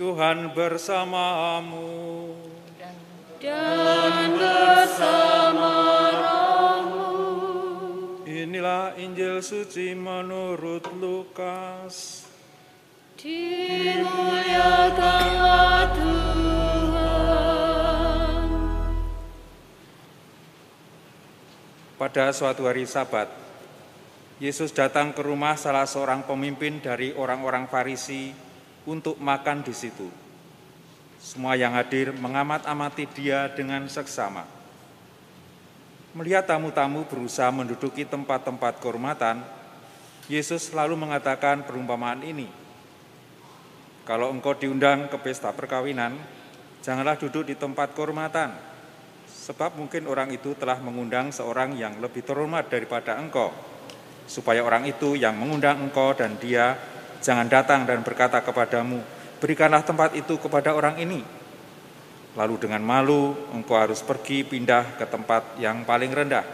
Tuhan bersamamu. dan bersama Inilah Injil suci menurut Lukas. Dimuliakanlah Tuhan. Pada suatu hari Sabat, Yesus datang ke rumah salah seorang pemimpin dari orang-orang Farisi untuk makan di situ. Semua yang hadir mengamat-amati dia dengan seksama. Melihat tamu-tamu berusaha menduduki tempat-tempat kehormatan, Yesus selalu mengatakan perumpamaan ini. Kalau engkau diundang ke pesta perkawinan, janganlah duduk di tempat kehormatan, sebab mungkin orang itu telah mengundang seorang yang lebih terhormat daripada engkau, supaya orang itu yang mengundang engkau dan dia jangan datang dan berkata kepadamu, berikanlah tempat itu kepada orang ini. Lalu dengan malu engkau harus pergi pindah ke tempat yang paling rendah.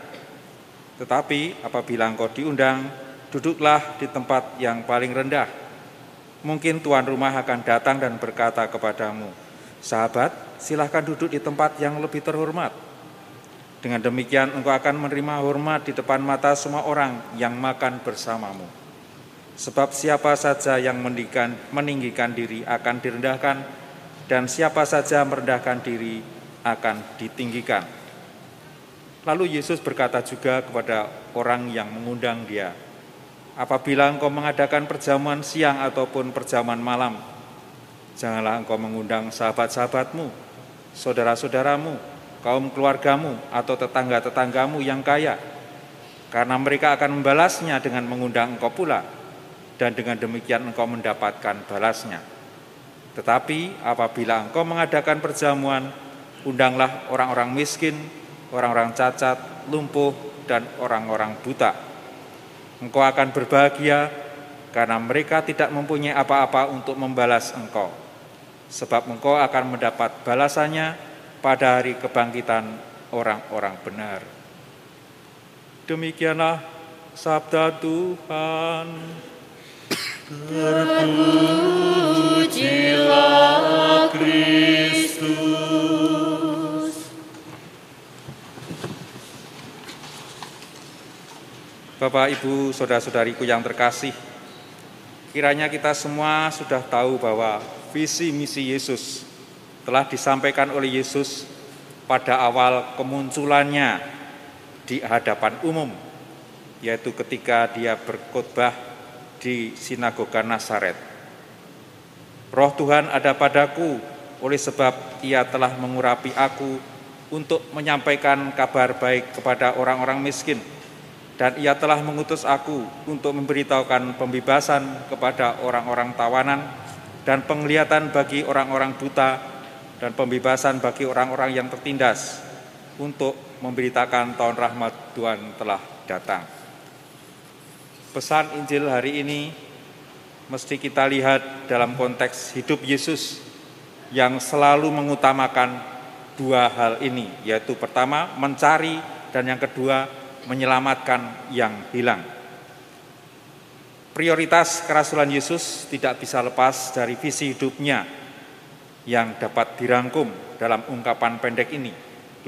Tetapi apabila engkau diundang, duduklah di tempat yang paling rendah. Mungkin tuan rumah akan datang dan berkata kepadamu, sahabat, silahkan duduk di tempat yang lebih terhormat. Dengan demikian engkau akan menerima hormat di depan mata semua orang yang makan bersamamu. Sebab siapa saja yang meninggikan, meninggikan diri akan direndahkan, dan siapa saja merendahkan diri akan ditinggikan. Lalu Yesus berkata juga kepada orang yang mengundang dia, Apabila engkau mengadakan perjamuan siang ataupun perjamuan malam, janganlah engkau mengundang sahabat-sahabatmu, saudara-saudaramu, kaum keluargamu, atau tetangga-tetanggamu yang kaya, karena mereka akan membalasnya dengan mengundang engkau pula dan dengan demikian engkau mendapatkan balasnya. Tetapi apabila engkau mengadakan perjamuan, undanglah orang-orang miskin, orang-orang cacat, lumpuh, dan orang-orang buta. Engkau akan berbahagia karena mereka tidak mempunyai apa-apa untuk membalas engkau. Sebab engkau akan mendapat balasannya pada hari kebangkitan orang-orang benar. Demikianlah sabda Tuhan. Terpujilah Kristus. Bapak, Ibu, saudara-saudariku yang terkasih, kiranya kita semua sudah tahu bahwa visi misi Yesus telah disampaikan oleh Yesus pada awal kemunculannya di hadapan umum, yaitu ketika dia berkhotbah di sinagoga Nazaret. Roh Tuhan ada padaku oleh sebab ia telah mengurapi aku untuk menyampaikan kabar baik kepada orang-orang miskin dan ia telah mengutus aku untuk memberitahukan pembebasan kepada orang-orang tawanan dan penglihatan bagi orang-orang buta dan pembebasan bagi orang-orang yang tertindas untuk memberitakan tahun rahmat Tuhan telah datang pesan Injil hari ini mesti kita lihat dalam konteks hidup Yesus yang selalu mengutamakan dua hal ini, yaitu pertama mencari dan yang kedua menyelamatkan yang hilang. Prioritas kerasulan Yesus tidak bisa lepas dari visi hidupnya yang dapat dirangkum dalam ungkapan pendek ini.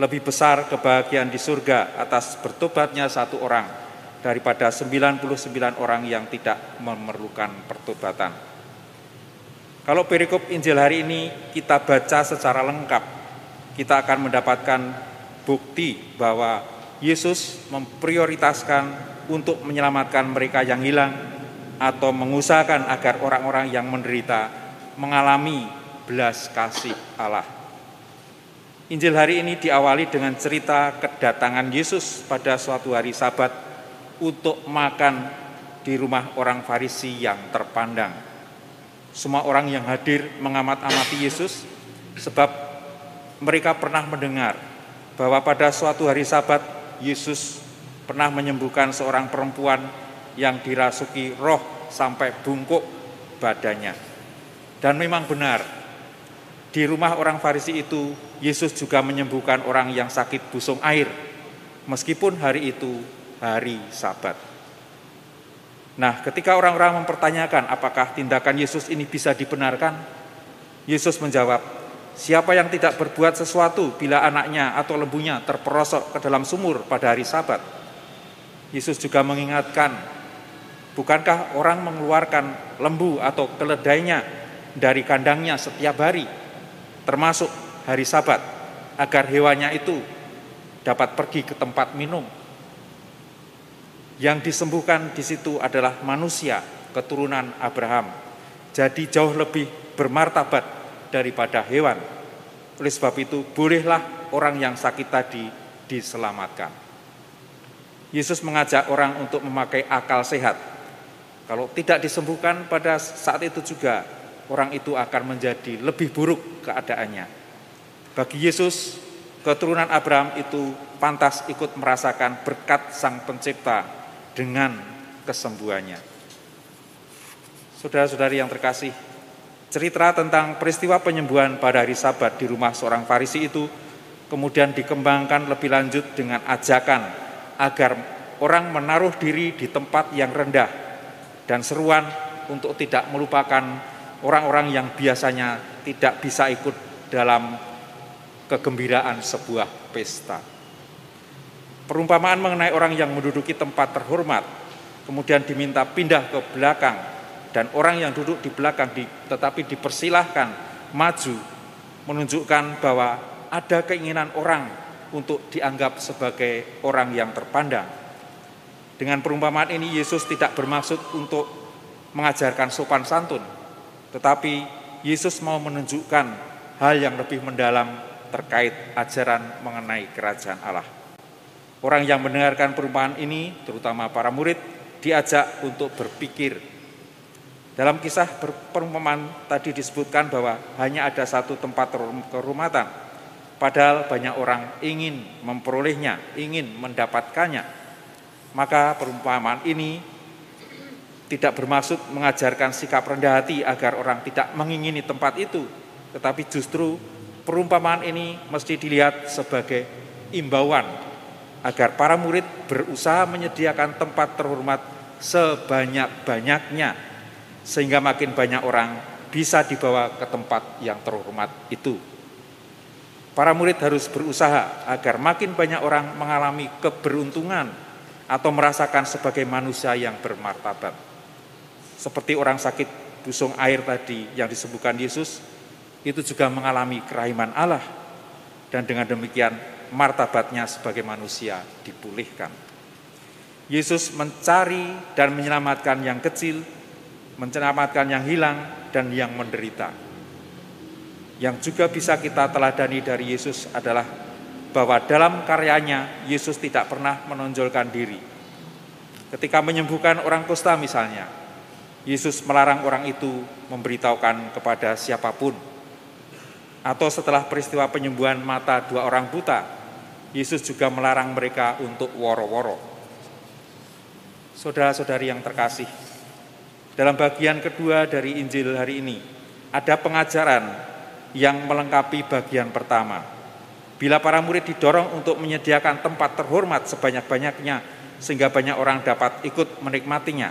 Lebih besar kebahagiaan di surga atas bertobatnya satu orang daripada 99 orang yang tidak memerlukan pertobatan. Kalau perikop Injil hari ini kita baca secara lengkap, kita akan mendapatkan bukti bahwa Yesus memprioritaskan untuk menyelamatkan mereka yang hilang atau mengusahakan agar orang-orang yang menderita mengalami belas kasih Allah. Injil hari ini diawali dengan cerita kedatangan Yesus pada suatu hari Sabat untuk makan di rumah orang Farisi yang terpandang. Semua orang yang hadir mengamat-amati Yesus sebab mereka pernah mendengar bahwa pada suatu hari Sabat Yesus pernah menyembuhkan seorang perempuan yang dirasuki roh sampai bungkuk badannya. Dan memang benar, di rumah orang Farisi itu Yesus juga menyembuhkan orang yang sakit busung air. Meskipun hari itu hari Sabat. Nah, ketika orang-orang mempertanyakan apakah tindakan Yesus ini bisa dibenarkan, Yesus menjawab, Siapa yang tidak berbuat sesuatu bila anaknya atau lembunya terperosok ke dalam sumur pada hari Sabat? Yesus juga mengingatkan, bukankah orang mengeluarkan lembu atau keledainya dari kandangnya setiap hari, termasuk hari Sabat, agar hewannya itu dapat pergi ke tempat minum? Yang disembuhkan di situ adalah manusia, keturunan Abraham. Jadi jauh lebih bermartabat daripada hewan. Oleh sebab itu, bolehlah orang yang sakit tadi diselamatkan. Yesus mengajak orang untuk memakai akal sehat. Kalau tidak disembuhkan pada saat itu juga, orang itu akan menjadi lebih buruk keadaannya. Bagi Yesus, keturunan Abraham itu pantas ikut merasakan berkat Sang Pencipta dengan kesembuhannya. Saudara-saudari yang terkasih, Cerita tentang peristiwa penyembuhan pada hari Sabat di rumah seorang Farisi itu kemudian dikembangkan lebih lanjut dengan ajakan agar orang menaruh diri di tempat yang rendah dan seruan untuk tidak melupakan orang-orang yang biasanya tidak bisa ikut dalam kegembiraan sebuah pesta. Perumpamaan mengenai orang yang menduduki tempat terhormat kemudian diminta pindah ke belakang dan orang yang duduk di belakang di, tetapi dipersilahkan maju menunjukkan bahwa ada keinginan orang untuk dianggap sebagai orang yang terpandang. Dengan perumpamaan ini Yesus tidak bermaksud untuk mengajarkan sopan santun, tetapi Yesus mau menunjukkan hal yang lebih mendalam terkait ajaran mengenai kerajaan Allah. Orang yang mendengarkan perumpamaan ini, terutama para murid, diajak untuk berpikir. Dalam kisah perumpamaan tadi disebutkan bahwa hanya ada satu tempat kerumatan, padahal banyak orang ingin memperolehnya, ingin mendapatkannya. Maka perumpamaan ini tidak bermaksud mengajarkan sikap rendah hati agar orang tidak mengingini tempat itu, tetapi justru perumpamaan ini mesti dilihat sebagai imbauan agar para murid berusaha menyediakan tempat terhormat sebanyak-banyaknya sehingga makin banyak orang bisa dibawa ke tempat yang terhormat itu. Para murid harus berusaha agar makin banyak orang mengalami keberuntungan atau merasakan sebagai manusia yang bermartabat. Seperti orang sakit busung air tadi yang disembuhkan Yesus, itu juga mengalami kerahiman Allah. Dan dengan demikian martabatnya sebagai manusia dipulihkan. Yesus mencari dan menyelamatkan yang kecil menyelamatkan yang hilang dan yang menderita. Yang juga bisa kita teladani dari Yesus adalah bahwa dalam karyanya Yesus tidak pernah menonjolkan diri. Ketika menyembuhkan orang kusta misalnya, Yesus melarang orang itu memberitahukan kepada siapa pun. Atau setelah peristiwa penyembuhan mata dua orang buta, Yesus juga melarang mereka untuk woro-woro. Saudara-saudari yang terkasih, dalam bagian kedua dari Injil hari ini, ada pengajaran yang melengkapi bagian pertama. Bila para murid didorong untuk menyediakan tempat terhormat sebanyak-banyaknya sehingga banyak orang dapat ikut menikmatinya,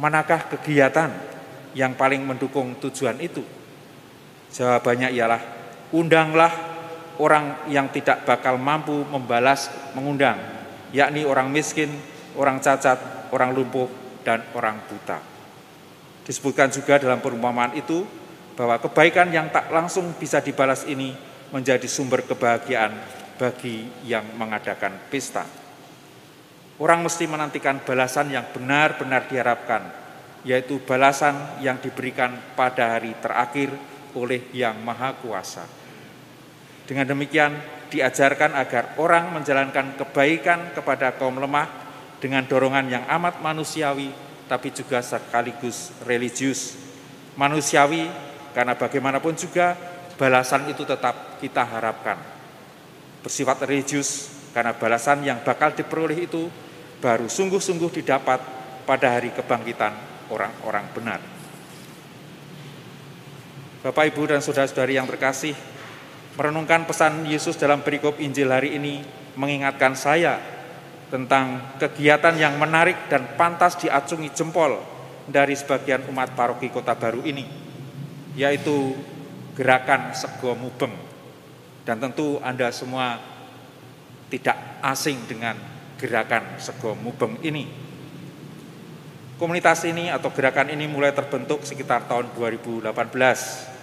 manakah kegiatan yang paling mendukung tujuan itu? Jawabannya ialah undanglah orang yang tidak bakal mampu membalas mengundang, yakni orang miskin, orang cacat, orang lumpuh, dan orang buta. Disebutkan juga dalam perumpamaan itu bahwa kebaikan yang tak langsung bisa dibalas ini menjadi sumber kebahagiaan bagi yang mengadakan pesta. Orang mesti menantikan balasan yang benar-benar diharapkan, yaitu balasan yang diberikan pada hari terakhir oleh Yang Maha Kuasa. Dengan demikian, diajarkan agar orang menjalankan kebaikan kepada kaum lemah dengan dorongan yang amat manusiawi tapi juga sekaligus religius, manusiawi, karena bagaimanapun juga balasan itu tetap kita harapkan. Bersifat religius, karena balasan yang bakal diperoleh itu baru sungguh-sungguh didapat pada hari kebangkitan orang-orang benar. Bapak, Ibu, dan saudara-saudari yang terkasih, merenungkan pesan Yesus dalam perikop Injil hari ini mengingatkan saya tentang kegiatan yang menarik dan pantas diacungi jempol dari sebagian umat paroki Kota Baru ini, yaitu gerakan sego mubeng. Dan tentu Anda semua tidak asing dengan gerakan sego mubeng ini. Komunitas ini atau gerakan ini mulai terbentuk sekitar tahun 2018.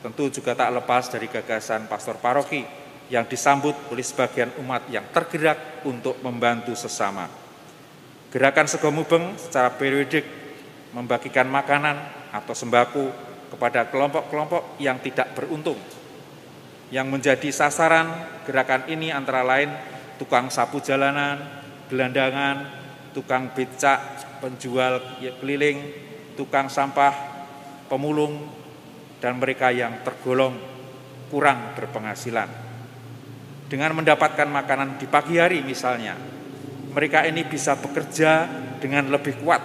Tentu juga tak lepas dari gagasan pastor paroki yang disambut oleh sebagian umat yang tergerak untuk membantu sesama. Gerakan Sego Mubeng secara periodik membagikan makanan atau sembako kepada kelompok-kelompok yang tidak beruntung. Yang menjadi sasaran gerakan ini antara lain tukang sapu jalanan, gelandangan, tukang becak, penjual keliling, tukang sampah, pemulung, dan mereka yang tergolong kurang berpenghasilan. Dengan mendapatkan makanan di pagi hari misalnya, mereka ini bisa bekerja dengan lebih kuat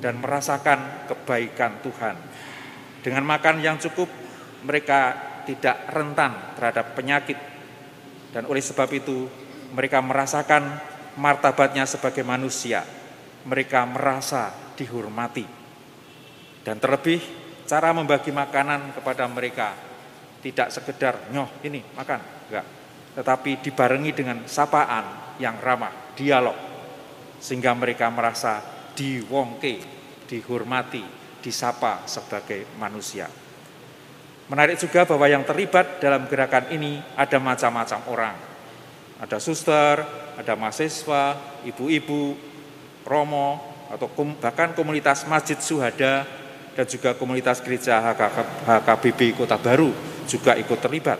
dan merasakan kebaikan Tuhan. Dengan makan yang cukup, mereka tidak rentan terhadap penyakit. Dan oleh sebab itu, mereka merasakan martabatnya sebagai manusia mereka merasa dihormati. Dan terlebih cara membagi makanan kepada mereka tidak sekedar nyoh ini makan, enggak. Tetapi dibarengi dengan sapaan yang ramah, dialog. Sehingga mereka merasa diwongke, dihormati, disapa sebagai manusia. Menarik juga bahwa yang terlibat dalam gerakan ini ada macam-macam orang. Ada suster, ada mahasiswa, ibu-ibu, Romo atau bahkan komunitas Masjid Suhada dan juga komunitas gereja HKBB Kota Baru juga ikut terlibat.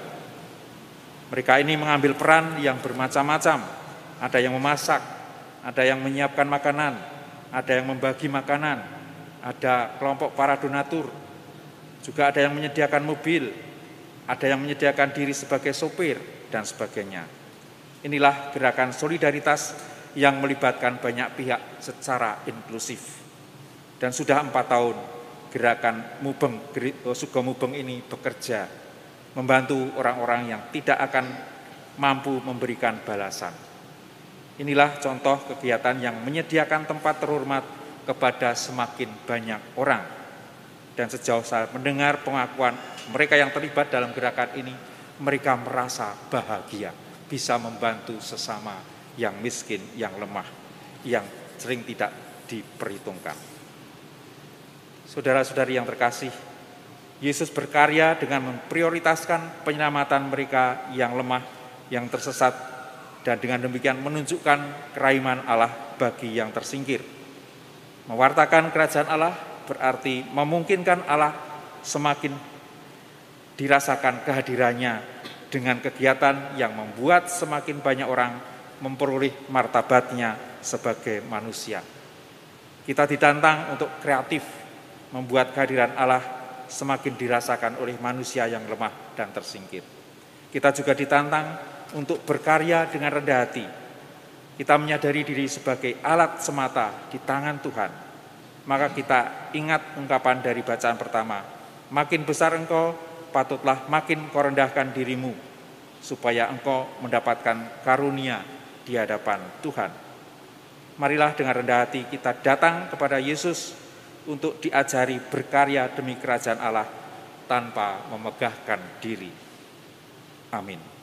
Mereka ini mengambil peran yang bermacam-macam. Ada yang memasak, ada yang menyiapkan makanan, ada yang membagi makanan, ada kelompok para donatur, juga ada yang menyediakan mobil, ada yang menyediakan diri sebagai sopir, dan sebagainya. Inilah gerakan solidaritas yang melibatkan banyak pihak secara inklusif. Dan sudah empat tahun gerakan Mubeng, oh, Sugo Mubeng ini bekerja membantu orang-orang yang tidak akan mampu memberikan balasan. Inilah contoh kegiatan yang menyediakan tempat terhormat kepada semakin banyak orang. Dan sejauh saya mendengar pengakuan mereka yang terlibat dalam gerakan ini, mereka merasa bahagia bisa membantu sesama yang miskin, yang lemah, yang sering tidak diperhitungkan. Saudara-saudari yang terkasih, Yesus berkarya dengan memprioritaskan penyelamatan mereka yang lemah, yang tersesat, dan dengan demikian menunjukkan kerahiman Allah bagi yang tersingkir. Mewartakan kerajaan Allah berarti memungkinkan Allah semakin dirasakan kehadirannya dengan kegiatan yang membuat semakin banyak orang memperoleh martabatnya sebagai manusia. Kita ditantang untuk kreatif, membuat kehadiran Allah semakin dirasakan oleh manusia yang lemah dan tersingkir. Kita juga ditantang untuk berkarya dengan rendah hati. Kita menyadari diri sebagai alat semata di tangan Tuhan. Maka kita ingat ungkapan dari bacaan pertama, makin besar engkau, patutlah makin kau rendahkan dirimu, supaya engkau mendapatkan karunia di hadapan Tuhan. Marilah dengan rendah hati kita datang kepada Yesus untuk diajari berkarya demi kerajaan Allah tanpa memegahkan diri. Amin.